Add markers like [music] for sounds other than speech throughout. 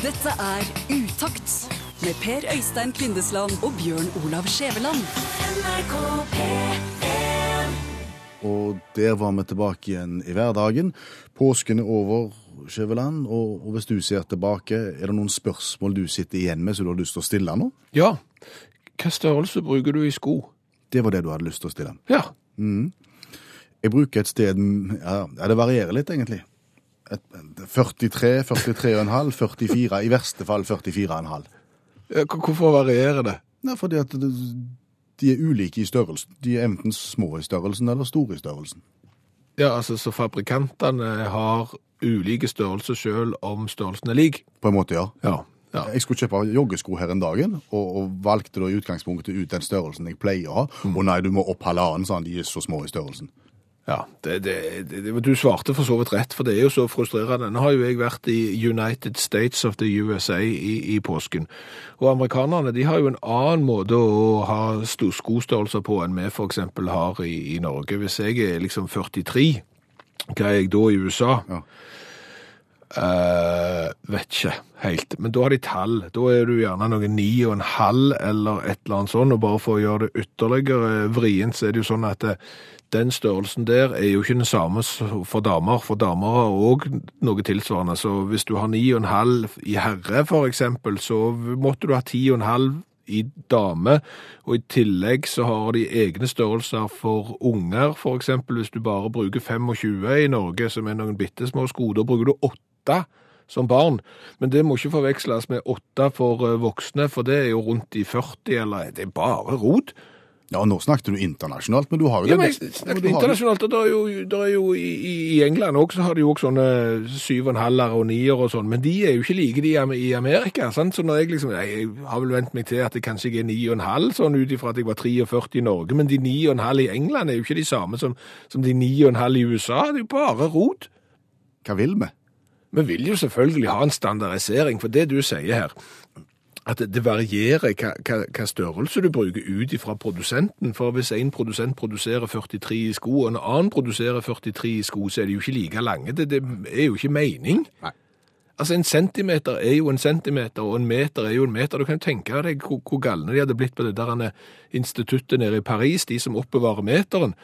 Dette er Utakt med Per Øystein Kvindesland og Bjørn Olav Skjæveland. Og der var vi tilbake igjen i hverdagen. Påsken er over, Skjæveland. Og, og hvis du ser tilbake, er det noen spørsmål du sitter igjen med som du har lyst til å stille nå? Ja. Hva størrelse bruker du i sko? Det var det du hadde lyst til å stille? Ja. Mm. Jeg bruker et sted ja, det varierer litt, egentlig. Et, 43, 43,5, 44, i verste fall 44,5. Hvorfor varierer det? Nei, fordi at de er ulike i størrelsen. De er enten små i størrelsen eller store i størrelsen. Ja, altså Så fabrikantene har ulike størrelser selv om størrelsen er lik? På en måte, ja. ja. Ja. Jeg skulle kjøpe joggesko her en dagen, og, og, valgte da i utgangspunktet ut den størrelsen jeg pleier å ha. Mm. Og nei, du må opp halvannen, sa han. De er så små i størrelsen. Ja, det, det, Du svarte for så vidt rett, for det er jo så frustrerende. Nå har jo jeg vært i United States of the USA i, i påsken. Og amerikanerne de har jo en annen måte å ha skostørrelser på enn vi f.eks. har i, i, Norge. Hvis jeg er liksom 43, hva er jeg da i USA? Ja. Uh, vet ikke helt. Men da har de tall. Da er du gjerne noe ni og en halv eller et eller annet sånt. Og bare for å gjøre det ytterligere vrient, så er det jo sånn at det, den størrelsen der er jo ikke den samme for damer, for damer har òg noe tilsvarende. Så hvis du har 9,5 i herre, for eksempel, så måtte du ha 10,5 i dame. Og i tillegg så har de egne størrelser for unger, for eksempel hvis du bare bruker 25 i Norge, som er noen bitte små sko. Da bruker du 8 som barn. Men det må ikke forveksles med åtte for eh, voksne, for det er jo rundt i 40, eller det er bare rot. Ja, Nå snakket du internasjonalt, men du har jo ja, men jeg snakket internasjonalt, og det er jo, det er jo i, i, England òg så har de jo også sånne syv og en halver og nier og sånn, men de er jo ikke like de i Amerika. sant? Så når jeg liksom, jeg har vel vent meg til at det kanskje ikke er ni og en halv, sånn ut ifra at jeg var 43 i Norge, men de ni og en halv i England er jo ikke de samme som, som de ni og en halv i USA. Det er jo bare rot. Hva vil vi? Vi vil jo selvfølgelig ha en standardisering, for det du sier her at det varierer hva, hva, hva, størrelse du bruker ut ifra produsenten. For hvis en produsent produserer 43 i sko, og en annen produserer 43 i sko, så er de jo ikke like lange. Det, det er jo ikke mening. Nei. Altså, En centimeter er jo en centimeter, og en meter er jo en meter. Du kan jo tenke deg hvor, hvor galne de hadde blitt på det der instituttet nede i Paris, de som oppbevarer meteren.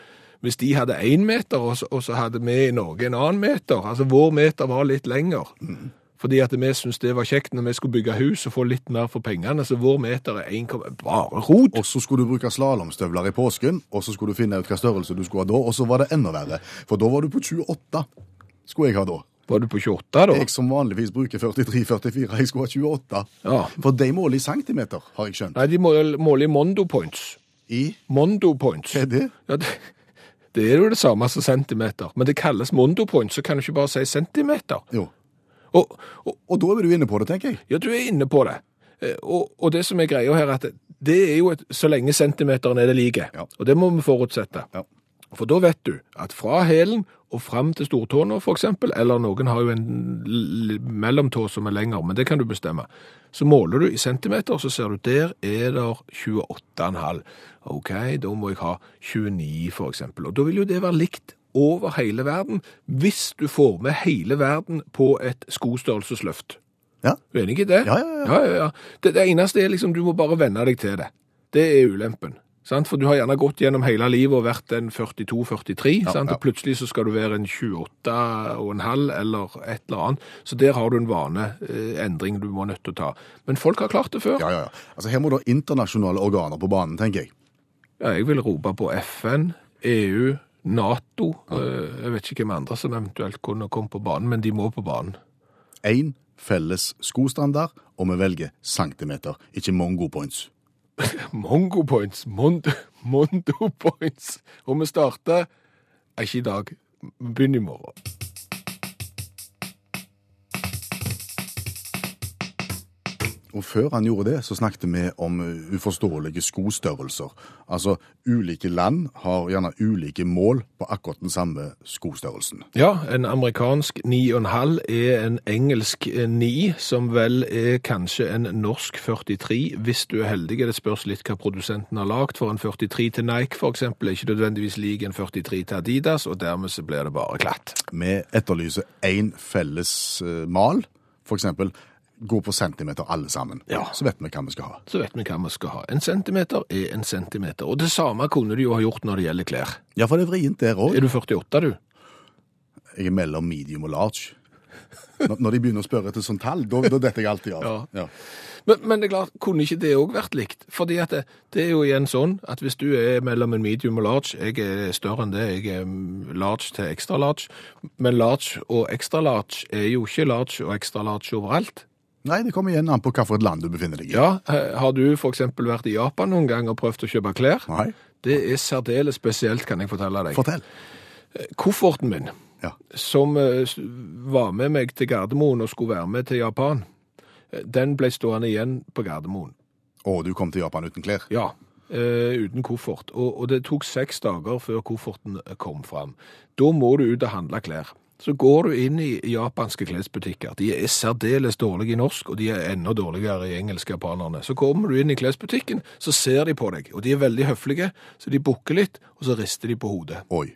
Hvis de hadde én meter, og så, og så, hadde vi i Norge en annen meter. Altså, Vår meter var litt lenger. Mm. Fordi at vi syntes det var kjekt når vi skulle bygge hus og få litt mer for pengene. Så vår meter er 1, bare rot. Og så skulle du bruke slalåmstøvler i påsken, og så skulle du finne ut hva størrelse du skulle ha da, og så var det enda verre. For da var du på 28, skulle jeg ha da. Var du på 28 da? Jeg som vanligvis bruker 43-44, jeg skulle ha 28. Ja. For de måler i centimeter, har jeg skjønt. Nei, de måler i mondo points. I? Mondo points. Hva er det? Ja, det... Det er jo det samme som centimeter, men det kalles mondo points, så kan du ikke bare si centimeter. Jo. Og, og, og, da er du inne på det, tenker jeg. Ja, du er inne på det. Eh, og, og det som er greia her, at det er jo et, så lenge centimeteren er det like. Ja. Og det må vi forutsette. Ja. For da vet du at fra hælen og fram til stortåna eksempel, eller noen har jo en mellomtå som er lengre, men det kan du bestemme, så måler du i centimeter, så ser du der er det 28,5. OK, da må jeg ha 29 for eksempel. Og da vil jo det være likt over hele verden hvis du får med hele verden på et skostørrelsesløft. Ja. Du er enig i det? Ja, ja, ja. ja, ja det, det, eneste er liksom du må bare venne deg til det. Det er ulempen. Sant? For du har gjerne gått gjennom hele livet og vært en 42-43, ja, og plutselig så skal du være en 28,5 eller et eller annet. Så der har du en vaneendring du må nødt til å ta. Men folk har klart det før. Ja, ja, ja. Altså Her må ha internasjonale organer på banen, tenker jeg. Ja, jeg vil rope på FN, EU, Nato. Ja. jeg vet ikke hvem andre som eventuelt kunne komme på banen, men de må på banen. Én felles skostandard, og vi velger centimeter, ikke mongo points. [laughs] mongo points? Mondo, mondo points. Og vi starter ikke i dag, vi begynner Og før han gjorde det, så snakket vi om uforståelige skostørrelser. Altså, ulike land har gjerne ulike mål på akkurat den samme skostørrelsen. Ja, en amerikansk 9,5 er en engelsk 9, som vel er kanskje en norsk 43, hvis du er heldig. Det spørs litt hva produsenten har lagd. For en 43 til Nike f.eks. er ikke nødvendigvis lik en 43 til Adidas, og dermed så blir det bare klatt. Vi etterlyser én felles uh, mal. Eksempel gå på centimeter alle sammen. Ja. Så vet vi hva vi skal ha. Så vet vi hva vi skal ha. En centimeter er en centimeter. Og det samme kunne de jo ha gjort når det gjelder klær. Ja, for det er vrient der òg. Er du 48, du? Jeg er mellom medium og large. Når de begynner å spørre etter sånn tall, da, da detter jeg alltid av. Ja. Ja. Men, men det er klart, kunne ikke det òg vært likt? Fordi at det, det er jo igjen sånn at hvis du er mellom en medium og large, jeg er større enn det, jeg er mm, large til extra large, men large og extra large er jo ikke large og extra large overalt. Nei, det kommer igjen an på hvilket land du befinner deg i. Ja, eh, har du for eksempel vært i Japan noen gang og prøvd å kjøpe klær? Nei, Det er særdeles spesielt, kan jeg fortelle deg. fortell. Kofferten min, Ja. som eh, var med meg til Gardermoen og skulle være med til Japan, eh, den ble stående igjen på Gardermoen. Og du kom til Japan uten klær? Ja, Uh, uten koffert. Og, og det tok seks dager før kofferten kom fram. Da må du ut og handle klær. Så går du inn i japanske klesbutikker. De er særdeles dårlige i norsk, og de er enda dårligere i engelsk japanerne. Så kommer du inn i klesbutikken, så ser de på deg, og de er veldig høflige, så de bukker litt, og så rister de på hodet. Oi.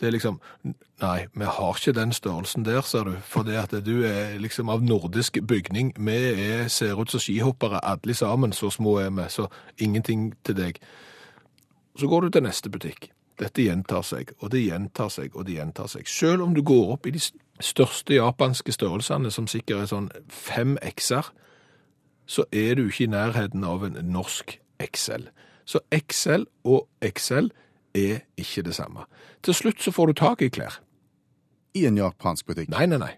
Det er liksom Nei, vi har ikke den størrelsen der, ser du. For det at du er liksom av nordisk bygning. Vi er, ser ut som skihoppere alle sammen, så små er vi. Så ingenting til deg. Så går du til neste butikk. Dette gjentar seg, og det gjentar seg, og det gjentar seg. Selv om du går opp i de største japanske størrelsene, som sikkert er sånn fem x-er, så er du ikke i nærheten av en norsk XL. Så XL og XL er ikke det samme. Til slutt så får du tak i klær. I en japansk butikk. Nei, nei, nei.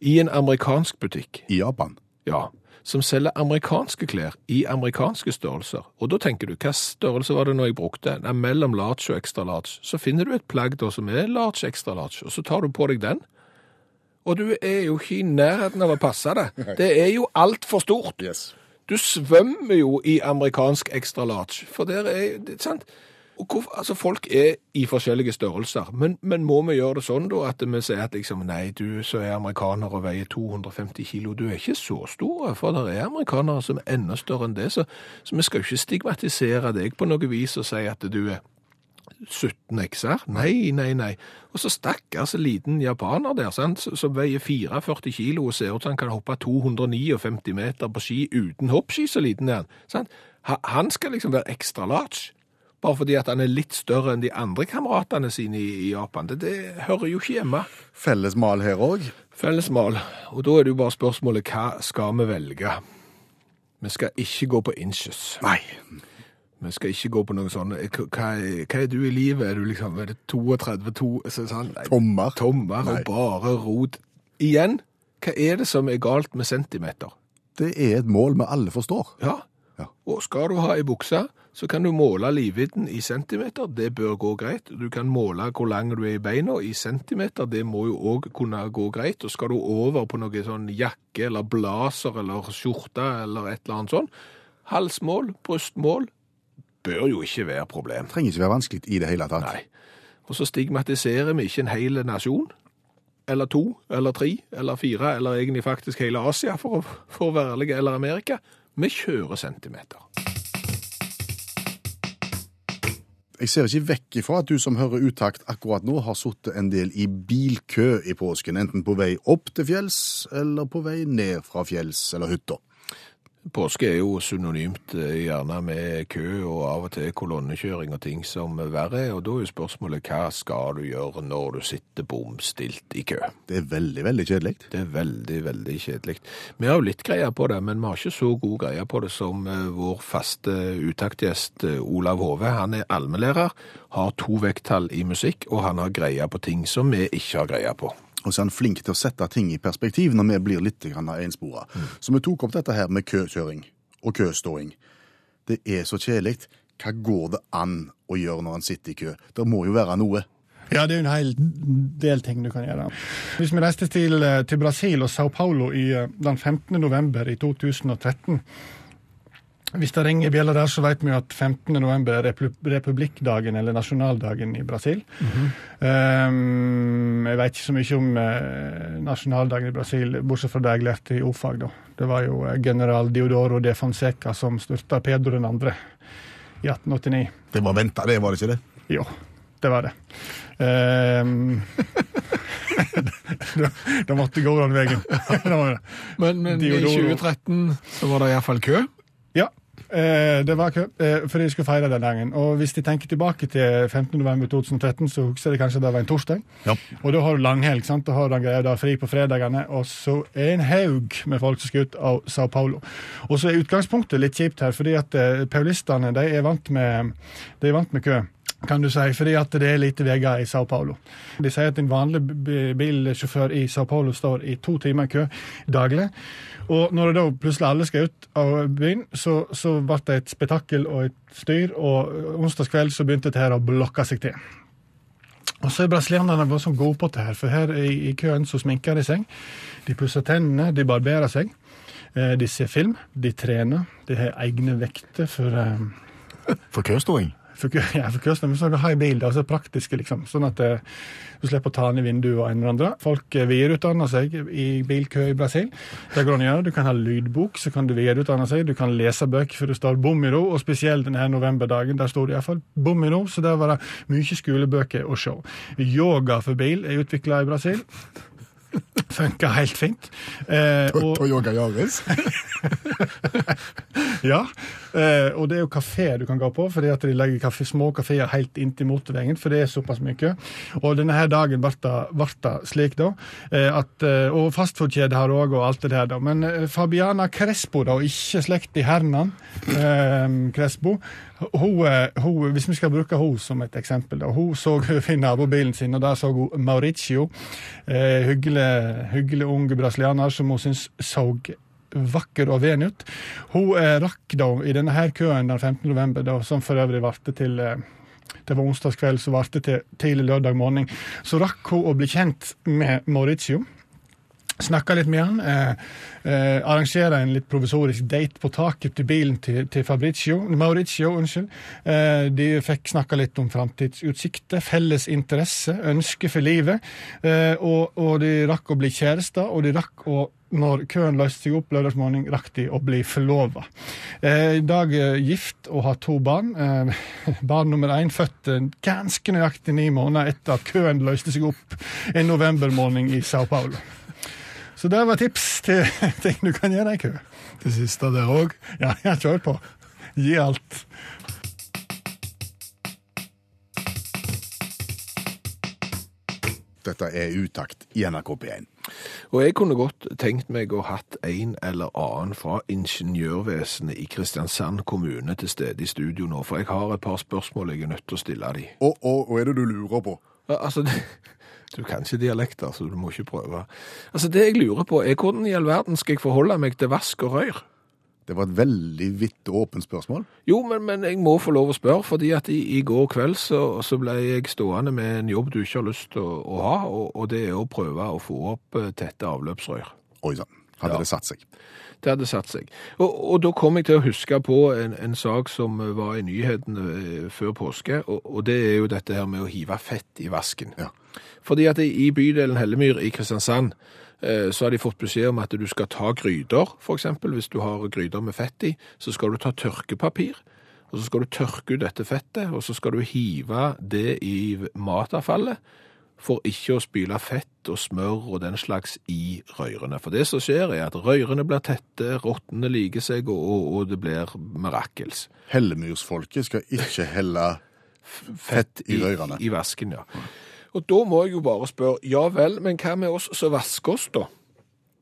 I en amerikansk butikk, I Japan. Ja, som selger amerikanske klær i amerikanske størrelser. Og da tenker du, hva størrelse var det nå jeg brukte? Nei, mellom large og extra large. Så finner du et plagg da som er large, extra large, og så tar du på deg den. Og du er jo ikke i nærheten av å passe det. Det er jo alt for stort. Yes. Du svømmer jo i amerikansk extra large, for der er det, sant? Hvorfor, altså Folk er i forskjellige størrelser, men, men må vi gjøre det sånn da at vi sier at liksom, nei, du så er amerikaner og veier 250 kilo, du er ikke så stor, for det er amerikanere som er enda større enn det, så, så vi skal jo ikke stigmatisere deg på noe vis og si at du er 17 x-er. Nei, nei, nei. Og så stakkars liten japaner der, sant, som som veier 44 kilo og ser ut som han kan hoppe 259 meter på ski uten hoppski, så liten er han. Sant? Han skal liksom være ekstra large, bare fordi at han er litt større enn de andre kameratene sine i, Japan. Det, det hører jo ikke hjemme. Felles mal her òg. Felles mal. Og da er det jo bare spørsmålet, hva skal vi velge? Vi skal ikke gå på inches. Nei. Vi skal ikke gå på noe sånn Hva, hva er- er du i livet? Er du liksom er det 32 to, sånn, nei, Tommer. Tommer Nei. og bare rot. Igjen, hva er det som er galt med centimeter? Det er et mål vi alle forstår. Ja. Ja. Og skal du ha ei bukse, så kan du måle livvidden i centimeter. Det bør gå greit. Du kan måle hvor lang du er i beina i centimeter. Det må jo òg kunne gå greit. Og skal du over på noe sånn jakke eller blazer eller skjorte eller et eller annet sånn, halsmål, brystmål, bør jo ikke være problem. Det trenger ikke være vanskelig i det hele tatt. Nei. Og så stigmatiserer vi ikke en hel nasjon, eller to, eller tre, eller fire, eller egentlig faktisk hele Asia, for å, for å være ærlig, eller Amerika. Vi kjører centimeter. Jeg ser ikke vekk ifra at du som hører utakt akkurat nå, har sittet en del i bilkø i påsken, enten på vei opp til fjells, eller på vei ned fra fjells eller hytta. Påske er jo synonymt eh, gjerne med kø og av og til kolonnekjøring og ting som verre er, og da er jo spørsmålet hva skal du gjøre når du sitter bomstilt i kø? Det er veldig, veldig kjedelig. Det er veldig, veldig kjedelig. Vi har jo litt greie på det, men vi har ikke så god greie på det som eh, vår faste utaktgjest eh, Olav Hove. Han er allmennlærer, har to vekttall i musikk, og han har greie på ting som vi ikke har greie på. Og så er han flink til å sette ting i perspektiv når vi blir litt enspora. Mm. Så vi tok opp dette her med køkjøring og køståing. Det er så kjedelig. Hva går det an å gjøre når en sitter i kø? Det må jo være noe. Ja, det er jo en hel del ting du kan gjøre. Hvis vi reiste til, eh, til Brasil og Sao Paulo i, eh, den 15. november i 2013 Hvis det ringer bjeller der, så vet vi jo at 15. november er repu- republikkdagen, eller nasjonaldagen i Brasil. um, jeg vet ikke så mye om uh, nasjonaldagen i Brasil, bortsett fra det jeg lærte i O-fag. da. Det var jo eh, general Diodoro de Fonseca som styrta Pedro 2. i 1889. Det var venta, det var det ikke det? Jo. det var det. Um, da [laughs] [laughs] det måtte gå den veien. [laughs] Men, men i 2013 så var det iallfall kø. Ja, eh, det var kø, eh, fordi jeg skulle feire den dagen. Og hvis de tenker tilbake til 15.11.2013, så husker de kanskje det var en torsdag. Ja. Og da har du langhelg, sant? Da har du greia da fri på fredagene, og så er en haug med folk som skal ut av Sao Paulo. Og så er utgangspunktet litt kjipt her, fordi at eh, paulistene de er vant med, de er vant med kø. Kan du si, fordi at det er lite veier i Sao Paulo. De sier at en vanlig bilsjåfør i Sao Paulo står i to timer kø daglig. Og når det da plutselig alle skal ut av byen, så, så ble det et spetakkel og et styr, og onsdagskveld så begynte dette her å blokke seg til. Og så er brasilianerne bare så gode på det her, for her i, i køen så sminker de seg. De pusser tennene, de barberer seg. Eh, de ser film, de trener. De har egne vekter for um... For køståing? For, [laughs] men så har i bil, det er så praktiske, liksom. Sånn at eh, du slipper å ta ned vinduet og en eller andre. Folk eh, videreutdanner seg i bilkø i Brasil. Det går an å gjøre. Du kan ha lydbok, så kan du videreutdanne seg. Du kan lese bøker for det står bom i ro, og spesielt denne novemberdagen, der står det iallfall bom i ro, så der var det mye skolebøker å se. Yoga for bil er utvikla i Brasil. [laughs] Funka helt fint. Eh, og, Toyota Yaris? [laughs] ja, eh, og det er jo kafé du kan gå på, fordi at de legger kafé, små kafeer helt inntil motorveien, for det er såpass mye. Og denne her dagen ble det slik, da. Eh, at, eh, og fastfoodkjede har òg, og alt det der, da. Men eh, Fabiana Crespo, da, og ikke slekt i Hernan eh, Crespo, hun, hun, hvis vi skal bruke hun som et eksempel, da, hun så fin nabobilen sin, og der så hun Mauricio, eh, hyggelig, hyggelig ung brasilianer som hun syns så vakker og ven ut. Hun eh, rakk da i denne her køen den 15. november, da, som for øvrig varte til eh, det var onsdagskveld, så varte til tidlig lørdag morgen. Så rakk hun å bli kjent med Mauricio. Snakka litt med han. Eh, eh, arrangere en litt provisorisk date på taket til bilen til, til Mauricio. unnskyld. Eh, de fikk snakka litt om framtidsutsikter, felles interesse, ønske for livet. Eh, og, og de rakk å bli kjærester, og de rakk å når køen løste seg opp lørdagsmorgen, rakk de å bli forlova. Eh, I dag eh, gift og har to barn. Eh, [laughs] barn nummer én født ganske nøyaktig ni måneder etter at køen løste seg opp en novembermorgen i Sao Paulo. Så det var tips til [laughs] ting du kan gjøre i kø. Det siste der òg. Ja, ja, kjør på. Gi alt. Dette er utakt i NRK P1. Og jeg kunne godt tenkt meg å hatt en eller annen fra ingeniørvesenet i Kristiansand kommune til stede i studio nå, for jeg har et par spørsmål jeg er nødt til å stille de. Og, og, og er det du lurer på? Altså, det, du kan ikke dialekter, så du må ikke prøve. Altså, det jeg lurer på er hvordan i all verden skal jeg forholde meg til vask og røyr? Det var et veldig vidt og åpent spørsmål. Jo, men, men jeg må få lov å spørre, fordi at i, i går kveld så, så ble jeg stående med en jobb du ikke har lyst til å, å ha, og, og det er å prøve å få opp eh, tette avløpsrør. Oi sann, hadde Ja. det satt seg. Det hadde satt seg. Og, og da kom jeg til å huske på en, en sak som var i nyhetene eh, før påske, og, og det er jo dette her med å hive fett i vasken. Ja. Fordi at i bydelen Hellemyr i Kristiansand, eh, så har de fått beskjed om at du skal ta gryter, eksempel. Hvis du har gryter med fett i, så skal du ta tørkepapir, og så skal du tørke ut dette fettet, og så skal du hive det i matavfallet, for ikke å spyle fett og smør og den slags i røyrene. For det som skjer er at røyrene blir tette, rottene liker seg, og, og, og det blir mirakels. Hellemyrsfolket skal ikke helle fett i røyrene I, vasken, ja. Og da må jeg jo bare spørre, ja vel, men hva med oss som vasker oss da?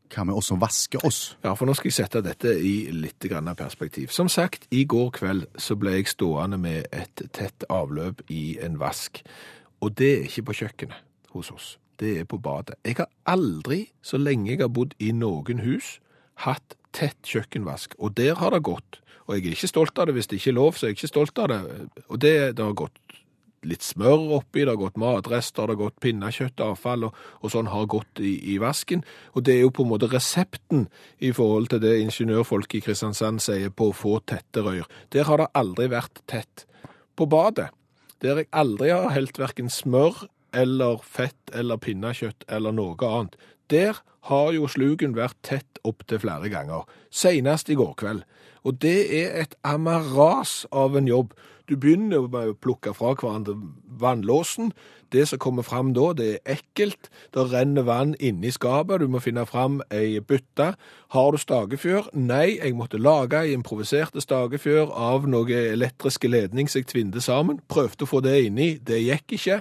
Hva med oss som vasker oss? Ja, for nå skal jeg sette dette i litt grann perspektiv. Som sagt, i går kveld så ble jeg stående med et tett avløp i en vask. Og det er ikke på kjøkkenet hos oss. Det er på badet. Jeg har aldri, så lenge jeg har bodd i noen hus, hatt tett kjøkkenvask. Og der har det gått. Og jeg er ikke stolt av det. Hvis det ikke er lov, så er jeg ikke stolt av det. Og det, det har gått litt smør oppi, det har gått matrester, det har gått pinnekjøttavfall og, og sånn har gått i, i vasken. Og det er jo på en måte resepten i forhold til det ingeniørfolk i Kristiansand sier på å få tette røyr. Der har det aldri vært tett. På badet, der jeg aldri har helt verken smør eller fett eller pinnekjøtt eller noe annet, Der har jo sluken vært tett opptil flere ganger, senest i går kveld. Og det er et amaras av en jobb. Du begynner med å plukke fra hverandre vannlåsen. Det som kommer fram da, det er ekkelt. Det renner vann inni skapet. Du må finne fram ei bytte. Har du stagefjør? Nei, jeg måtte lage ei improviserte stagefjør av noe elektriske ledning som jeg tvinde sammen. Prøvde å få det inni. Det gikk ikke.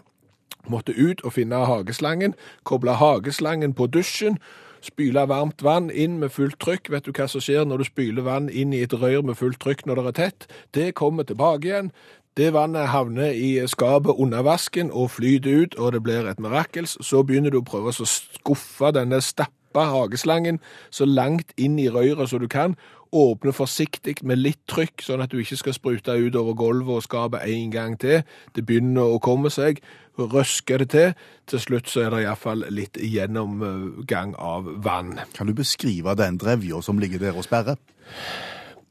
Måtte ut og finne hageslangen, koble hageslangen på dusjen, spyle varmt vann inn med fullt trykk. Vet du hva som skjer når du spyler vann inn i et rør med fullt trykk når det er tett? Det kommer tilbake igjen. Det vannet havner i skapet under vasken og flyter ut, og det blir et mirakels. Så begynner du å prøve å skuffe denne stappa hageslangen så langt inn i røret som du kan. Åpne forsiktig med litt trykk, sånn at du ikke skal sprute ut over gulvet og skapet en gang til. Det begynner å komme seg. Røske det til. Til slutt så er det iallfall litt gjennomgang av vann. Kan du beskrive den drevja som ligger der og sperrer?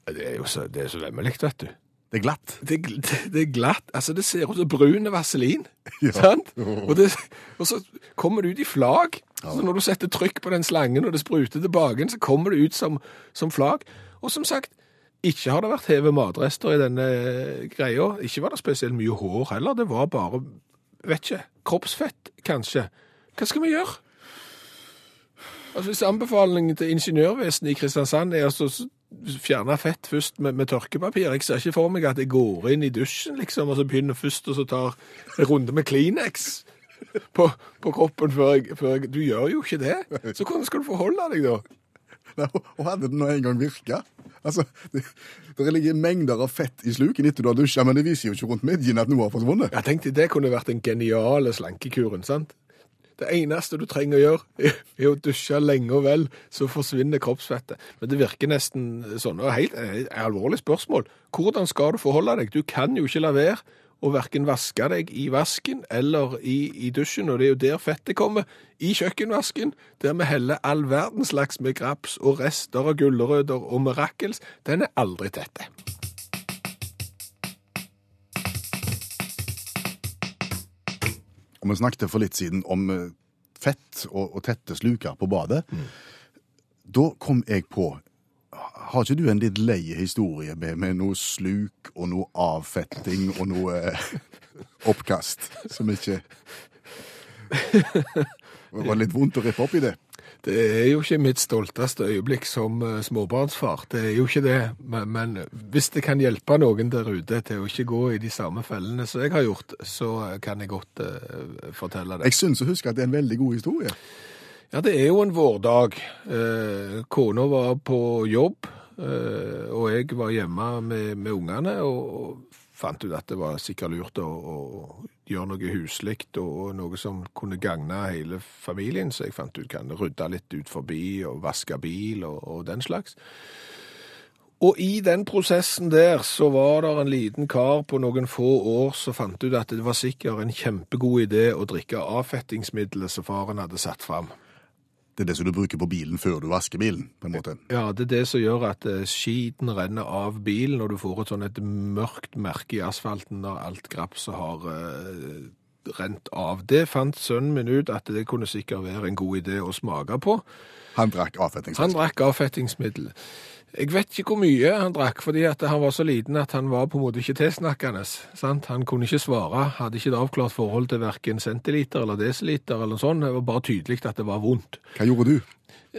Det er jo så, det er så vemmelig, vet du. Det er glatt. Det, er det er glatt. Altså, det ser ut som brun vaselin. [laughs] Ja. Sant? Og, det, og så kommer det ut i flagg. Så når du setter trykk på den slangen og det spruter tilbake, så kommer det ut som, som flagg. Og som sagt, ikke har det vært hevet matrester i denne greia. Ikke var det spesielt mye hår heller. Det var bare, vet ikke, kroppsfett, kanskje. Hva skal vi gjøre? Altså Hvis anbefalingen til ingeniørvesenet i Kristiansand er altså å fjerne fett først med, med tørkepapir Jeg ser ikke for meg at jeg går inn i dusjen liksom, og så begynner først og så tar en runde med Kleenex på, på kroppen før jeg, før jeg Du gjør jo ikke det. Så hvordan skal du forholde deg da? [laughs] Og hadde det nå en gang virka? Altså, det, det ligger mengder av fett i sluken etter du har dusja, men det viser jo ikke rundt midjen at noe har forsvunnet. Jeg tenkte det kunne vært den geniale slankekuren, sant? Det eneste du trenger å gjøre, er å dusje lenge og vel, så forsvinner kroppsfettet. Men det virker nesten sånn. Og helt et alvorlig spørsmål. Hvordan skal du forholde deg? Du kan jo ikke la være å verken vaske deg i vasken eller i, i dusjen, og det er jo der fettet kommer. I kjøkkenvasken, der vi heller all verdens slags med graps og rester av gulrøtter og mirakels, den er aldri tette. Og vi snakket for litt siden om eh, fett og, og tette sluker på badet. Da kom jeg på Har ikke du en litt lei historie med, med noe sluk og noe avfetting og noe eh, oppkast som ikke Det var litt vondt å rippe opp i det. Det er jo ikke mitt stolteste øyeblikk som eh, småbarnsfar. Det er jo ikke det. Men, men hvis det kan hjelpe noen der ute til å ikke gå i de samme fellene som jeg har gjort, så kan jeg godt uh, fortelle det. Jeg syns å huske at det er en veldig god historie. Ja, det er jo en vårdag. Eh, kona var på jobb, eh, og jeg var hjemme med, med ungene, og, fant ut at det var sikkert lurt å, å gjøre noe huslikt, og noe som kunne gagne hele familien, så jeg fant ut kan rydde litt ut forbi, og vaske bil, og, og den slags. Og i den prosessen der så var det en liten kar på noen få år som fant ut at det var sikkert en kjempegod idé å drikke avfettingsmiddelet som faren hadde satt fram. Det er det som du bruker på bilen før du vasker bilen, på en måte. Ja, det er det som gjør at eh, skiten renner av bilen, og du får et sånn et mørkt merke i asfalten når alt grapset har eh, rent av. Det fant sønnen min ut at det kunne sikkert være en god idé å smake på. Han drakk Han drakk avfettingsmiddel. Jeg vet ikke hvor mye han drakk, fordi at han var så liten at han var på en måte ikke tilsnakkende. Sant? Han kunne ikke svare, hadde ikke et avklart forhold til hverken centiliter eller desiliter eller sånt. Det var bare tydelig at det var vondt. Hva gjorde du?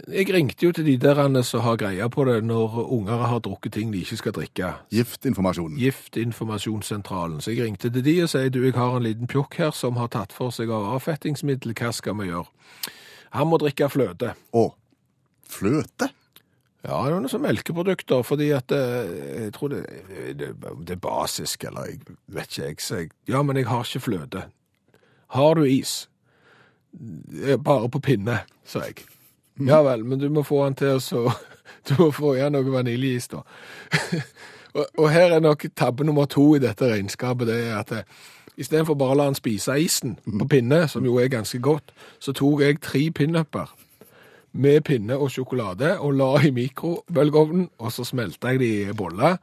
Jeg ringte jo til de der som har greia på det når unger har drukket ting de ikke skal drikke. Giftinformasjonen. Giftinformasjonssentralen. Så jeg ringte til de og sier du, jeg har en liten pjokk her som har tatt for seg av avfettingsmiddel, hva skal vi gjøre? Han må drikke fløte. Å, fløte. Ja, det er noe som melkeprodukter, fordi at eh, jeg tror det, det, det er basisk, eller jeg vet ikke, jeg sier ja, men jeg har ikke fløte. Har du is? «Eh, Bare på pinne, sa jeg. Ja vel, men du må få han til å så [laughs] Du må få igjen noe vaniljeis, da. [laughs] og, og her er nok tabbe nummer to i dette regnskapet, det er at eh, istedenfor bare å la han spise isen på pinne, som jo er ganske godt, så tok jeg tre pinnupper med pinne og sjokolade og la i mikrobølgeovnen, og så smelta jeg de i boller.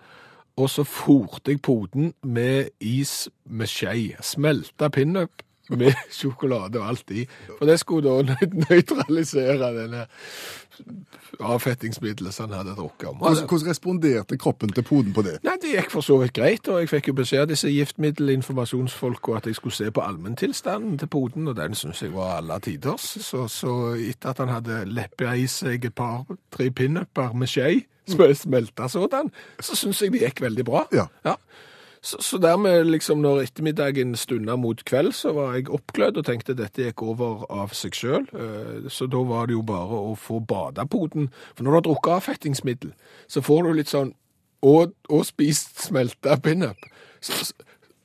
Og så forte jeg poten med is med skje. Smelta pinup med sjokolade og alt i. For det skulle da nø- nøytralisere denne avfettingsmiddelet som han hadde drukket om. Hvordan, hvordan responderte kroppen til poden på det? Nei, Det gikk for så vidt greit, og jeg fikk jo beskjed av disse giftmiddelinformasjonsfolka at jeg skulle se på allmenntilstanden til poden, og den syns jeg var alle tiders. Så, så etter at han hadde leppa i seg et par-tre pinuper med skje, smelta sådan, så syns jeg det gikk veldig bra. Ja. Så, så dermed, liksom, når ettermiddagen stunda mot kveld, så var jeg oppglødd og tenkte dette gikk over av seg sjøl. Så da var det jo bare å få bada poden. For når du har drukket avfettingsmiddel, så får du litt sånn og, og spist smelta pinup. Så,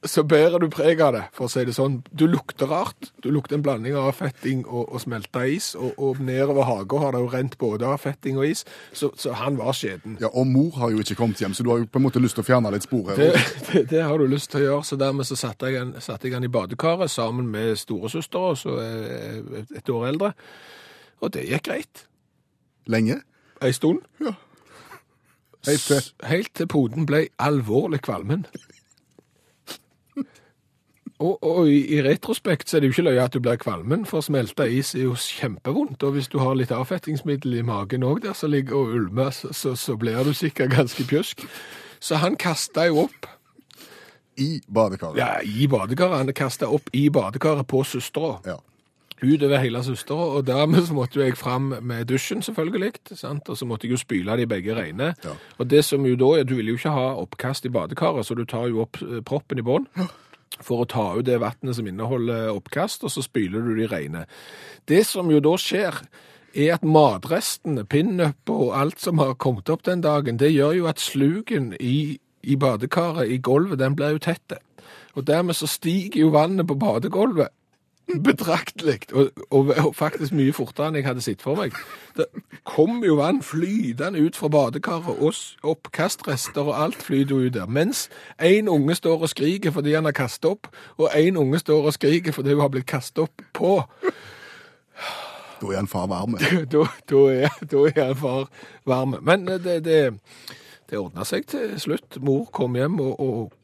så, bærer du preg av det, for å si det sånn. Du lukter rart. Du lukter en blanding av fetting og, og smelta is. Og, og nedover hagen har det jo rent både av fetting og is. Så, så han var skjeden. Ja, Og mor har jo ikke kommet hjem, så du har jo på en måte lyst til å fjerne litt spor her. Det, [laughs] det, det har du lyst til å gjøre, så dermed så satte jeg, han- satte jeg han i badekaret sammen med storesøstera, som er et år eldre. Og det gikk greit. Lenge. Ei stund. Helt til. Helt til poden ble alvorlig kvalmen. Og, og i, i retrospekt så er det jo ikke løye at du blir kvalmen, for smelta is er jo kjempevondt. Og hvis du har litt avfettingsmiddel i magen òg der som ligger og ulmer, så, så, så blir du sikkert ganske pjusk. Så han kasta jo opp I badekaret. ja, i badekaret. Han kasta opp i badekaret på søstera. Ja. Utover hele søstera, og dermed så måtte jo jeg fram med dusjen, selvfølgelig. sant? Og så måtte jeg jo spyle de begge reine. Ja. Og det som jo da er, du vil jo ikke ha oppkast i badekaret, så du tar jo opp eh, proppen i bånn. For å ta ut det vannet som inneholder oppkast, og så spyler du de rene. Det som jo da skjer, er at matrestene, pinup og alt som har kommet opp den dagen, det gjør jo at sluken i, i badekaret, i gulvet, den blir jo tette. Og dermed så stiger jo vannet på badegulvet [laughs] betraktelig, og, og, og faktisk mye fortere enn jeg hadde sett for meg. Det kom jo vann flytende ut fra badekaret, og oppkastrester og alt flyter jo ut der. Mens en unge står og skriker fordi han har kastet opp, og en unge står og skriker fordi hun har blitt kastet opp på. Da er han far varme. [laughs] Da, da, er, da er han far varm. Men eh, det, det, det ordna seg til slutt. Mor kom hjem, og, og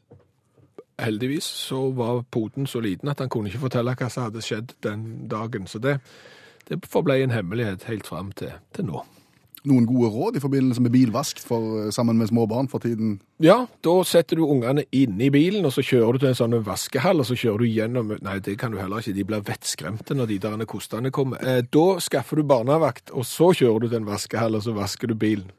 heldigvis så var poden så liten at han kunne ikke fortelle hva som hadde skjedd den dagen. Så det, det forble en hemmelighet helt fram til, til nå. Noen gode råd i forbindelse med bilvask for, sammen med småbarn for tiden? Ja, da setter du ungene inni i bilen, og så kjører du til en sånn vaskehall, og så kjører du gjennom Nei, det kan du heller ikke, de blir vettskremte når de der kostene kommer. Eh, da skaffer du barnevakt, og så kjører du til en vaskehall, og så vasker du bilen.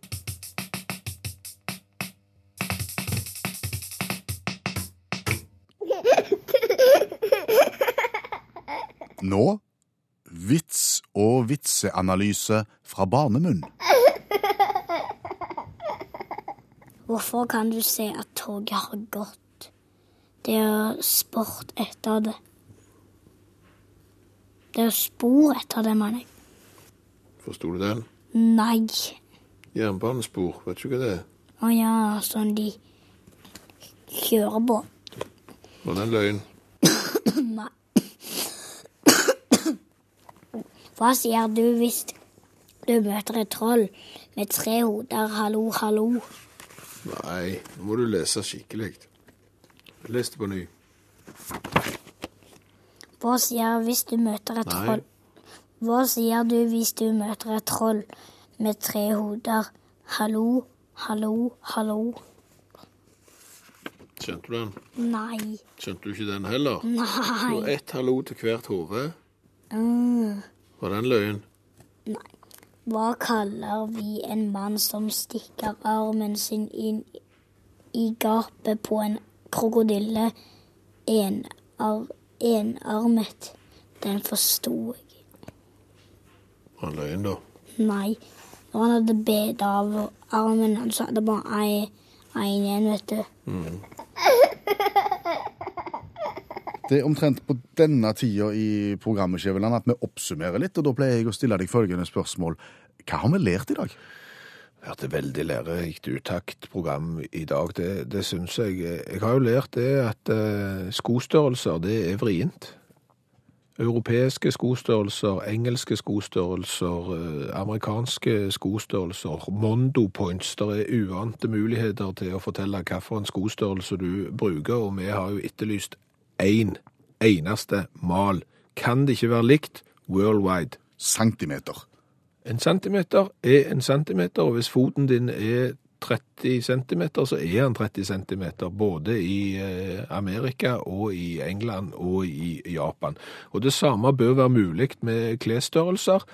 Nå vits og vitseanalyse fra barnemunn. Hvorfor kan du se at toget har gått? Det er sport etter det. Det er spor etter det, mener jeg. Forsto du den? Nei. Jernbanespor, vet du hva det er? Å ja, sånn de kjører på. Var det en løgn? Nei. Hva sier du hvis du møter et troll med tre hoder? Hallo, hallo. Nei, nå må du lese skikkelig. Les det på ny. Hva sier hvis du møter et Nei. troll? Hva sier du hvis du møter et troll med tre hoder? Hallo, hallo, hallo. Skjønte du den? Nei, Skjønte du ikke den heller? nei. Og ett hallo til hvert hode. Mm. Var det en løgn? Hva kaller vi en mann som stikker armen sin inn i gapet på en krokodille? Enar, enarmet. Den forsto jeg. Var det en løgn, da? Nei. Når han hadde bedt av armen, så hadde bare én en igjen, vet du. Det er omtrent på denne tida i programmet Skjæveland, at vi oppsummerer litt, og da pleier jeg å stille deg følgende spørsmål. Hva har vi lært i dag? vært et veldig lærerikt utaktprogram i dag. Det, det syns jeg. Jeg har jo lært det at eh, skostørrelser, det er vrient. Europeiske skostørrelser, engelske skostørrelser, eh, amerikanske skostørrelser, Mondo points. Det er uante muligheter til å fortelle hvilken skostørrelse du bruker, og vi har jo etterlyst én eneste mal. Kan det ikke være likt worldwide? Centimeter. En centimeter er en centimeter, og hvis foten din er 30 centimeter, så er han 30 centimeter, både i eh, Amerika og i England og i Japan. Og det samme bør være mulig med klesstørrelser.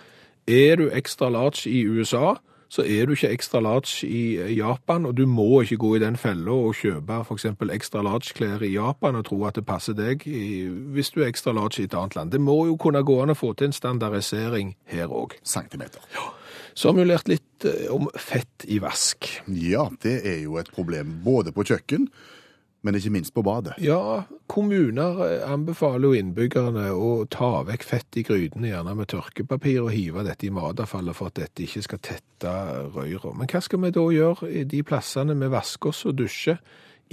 Er du ekstra large i USA, så er du ikke ekstra large i Japan, og du må ikke gå i den fella og kjøpe f.eks. ekstra large-klær i Japan og tro at det passer deg i, hvis du er ekstra large i et annet land. Det må jo kunne gå an å få til en standardisering her òg. Centimeter. Så har vi lært litt eh, om fett i vask. Ja, det er jo et problem både på kjøkken, men ikke minst på badet. Ja, kommuner eh, anbefaler jo innbyggerne å ta vekk fett i grytene, gjerne med tørkepapir, og hive dette i matavfallet for at dette ikke skal tette røyra. Men hva skal vi da gjøre i de plassene vi vasker oss og dusjer?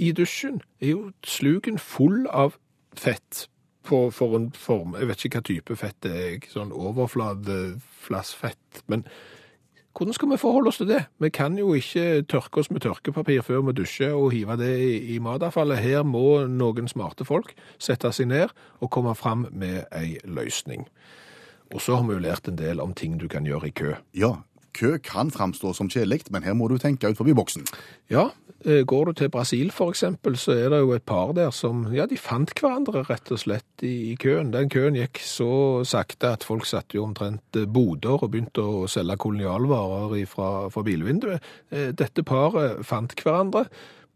I dusjen er jo sluken full av fett på, for en form. Jeg vet ikke hva type fett det er, sånn overflateflassfett. Men hvordan skal vi forholde oss til det? Vi kan jo ikke tørke oss med tørkepapir før vi dusjer og hive det i, i matavfallet. Her må noen smarte folk sette seg ned og komme fram med ei løsning. Og så har vi jo lært en del om ting du kan gjøre i kø. Ja, kø kan framstå som kjedelig, men her må du tenke ut forbi boksen. Ja, eh, går du til Brasil eksempel, så er det jo et par der som, ja, de fant hverandre rett og slett i, i køen. Den køen gikk så sakte at folk satte jo omtrent eh, boder og begynte å selge kolonialvarer fra, fra bilvinduet. Eh, Dette paret fant hverandre,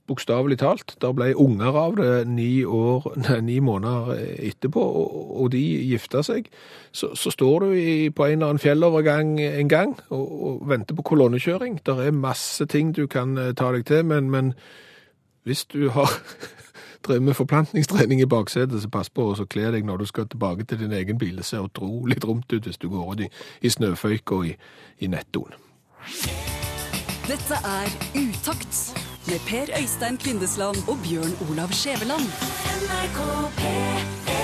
bokstavelig talt. Der ble unger av det ni, år, nei, ni måneder etterpå, og, og de gifta seg. Så, så står du i, på en eller annen fjellovergang en gang og, og venter på kolonnekjøring. Der er masse ting du kan eh, ta deg til, men, men hvis du har [laughs] drevet med forplantningstrening i baksetet, så pass på å kle deg når du skal tilbake til din egen bil. Det ser utrolig dumt ut hvis du går ut i, i snøføyk og i, i nettoen. Dette er Utakt med Per Øystein Kvindesland og Bjørn Olav Skjæveland. NRK P3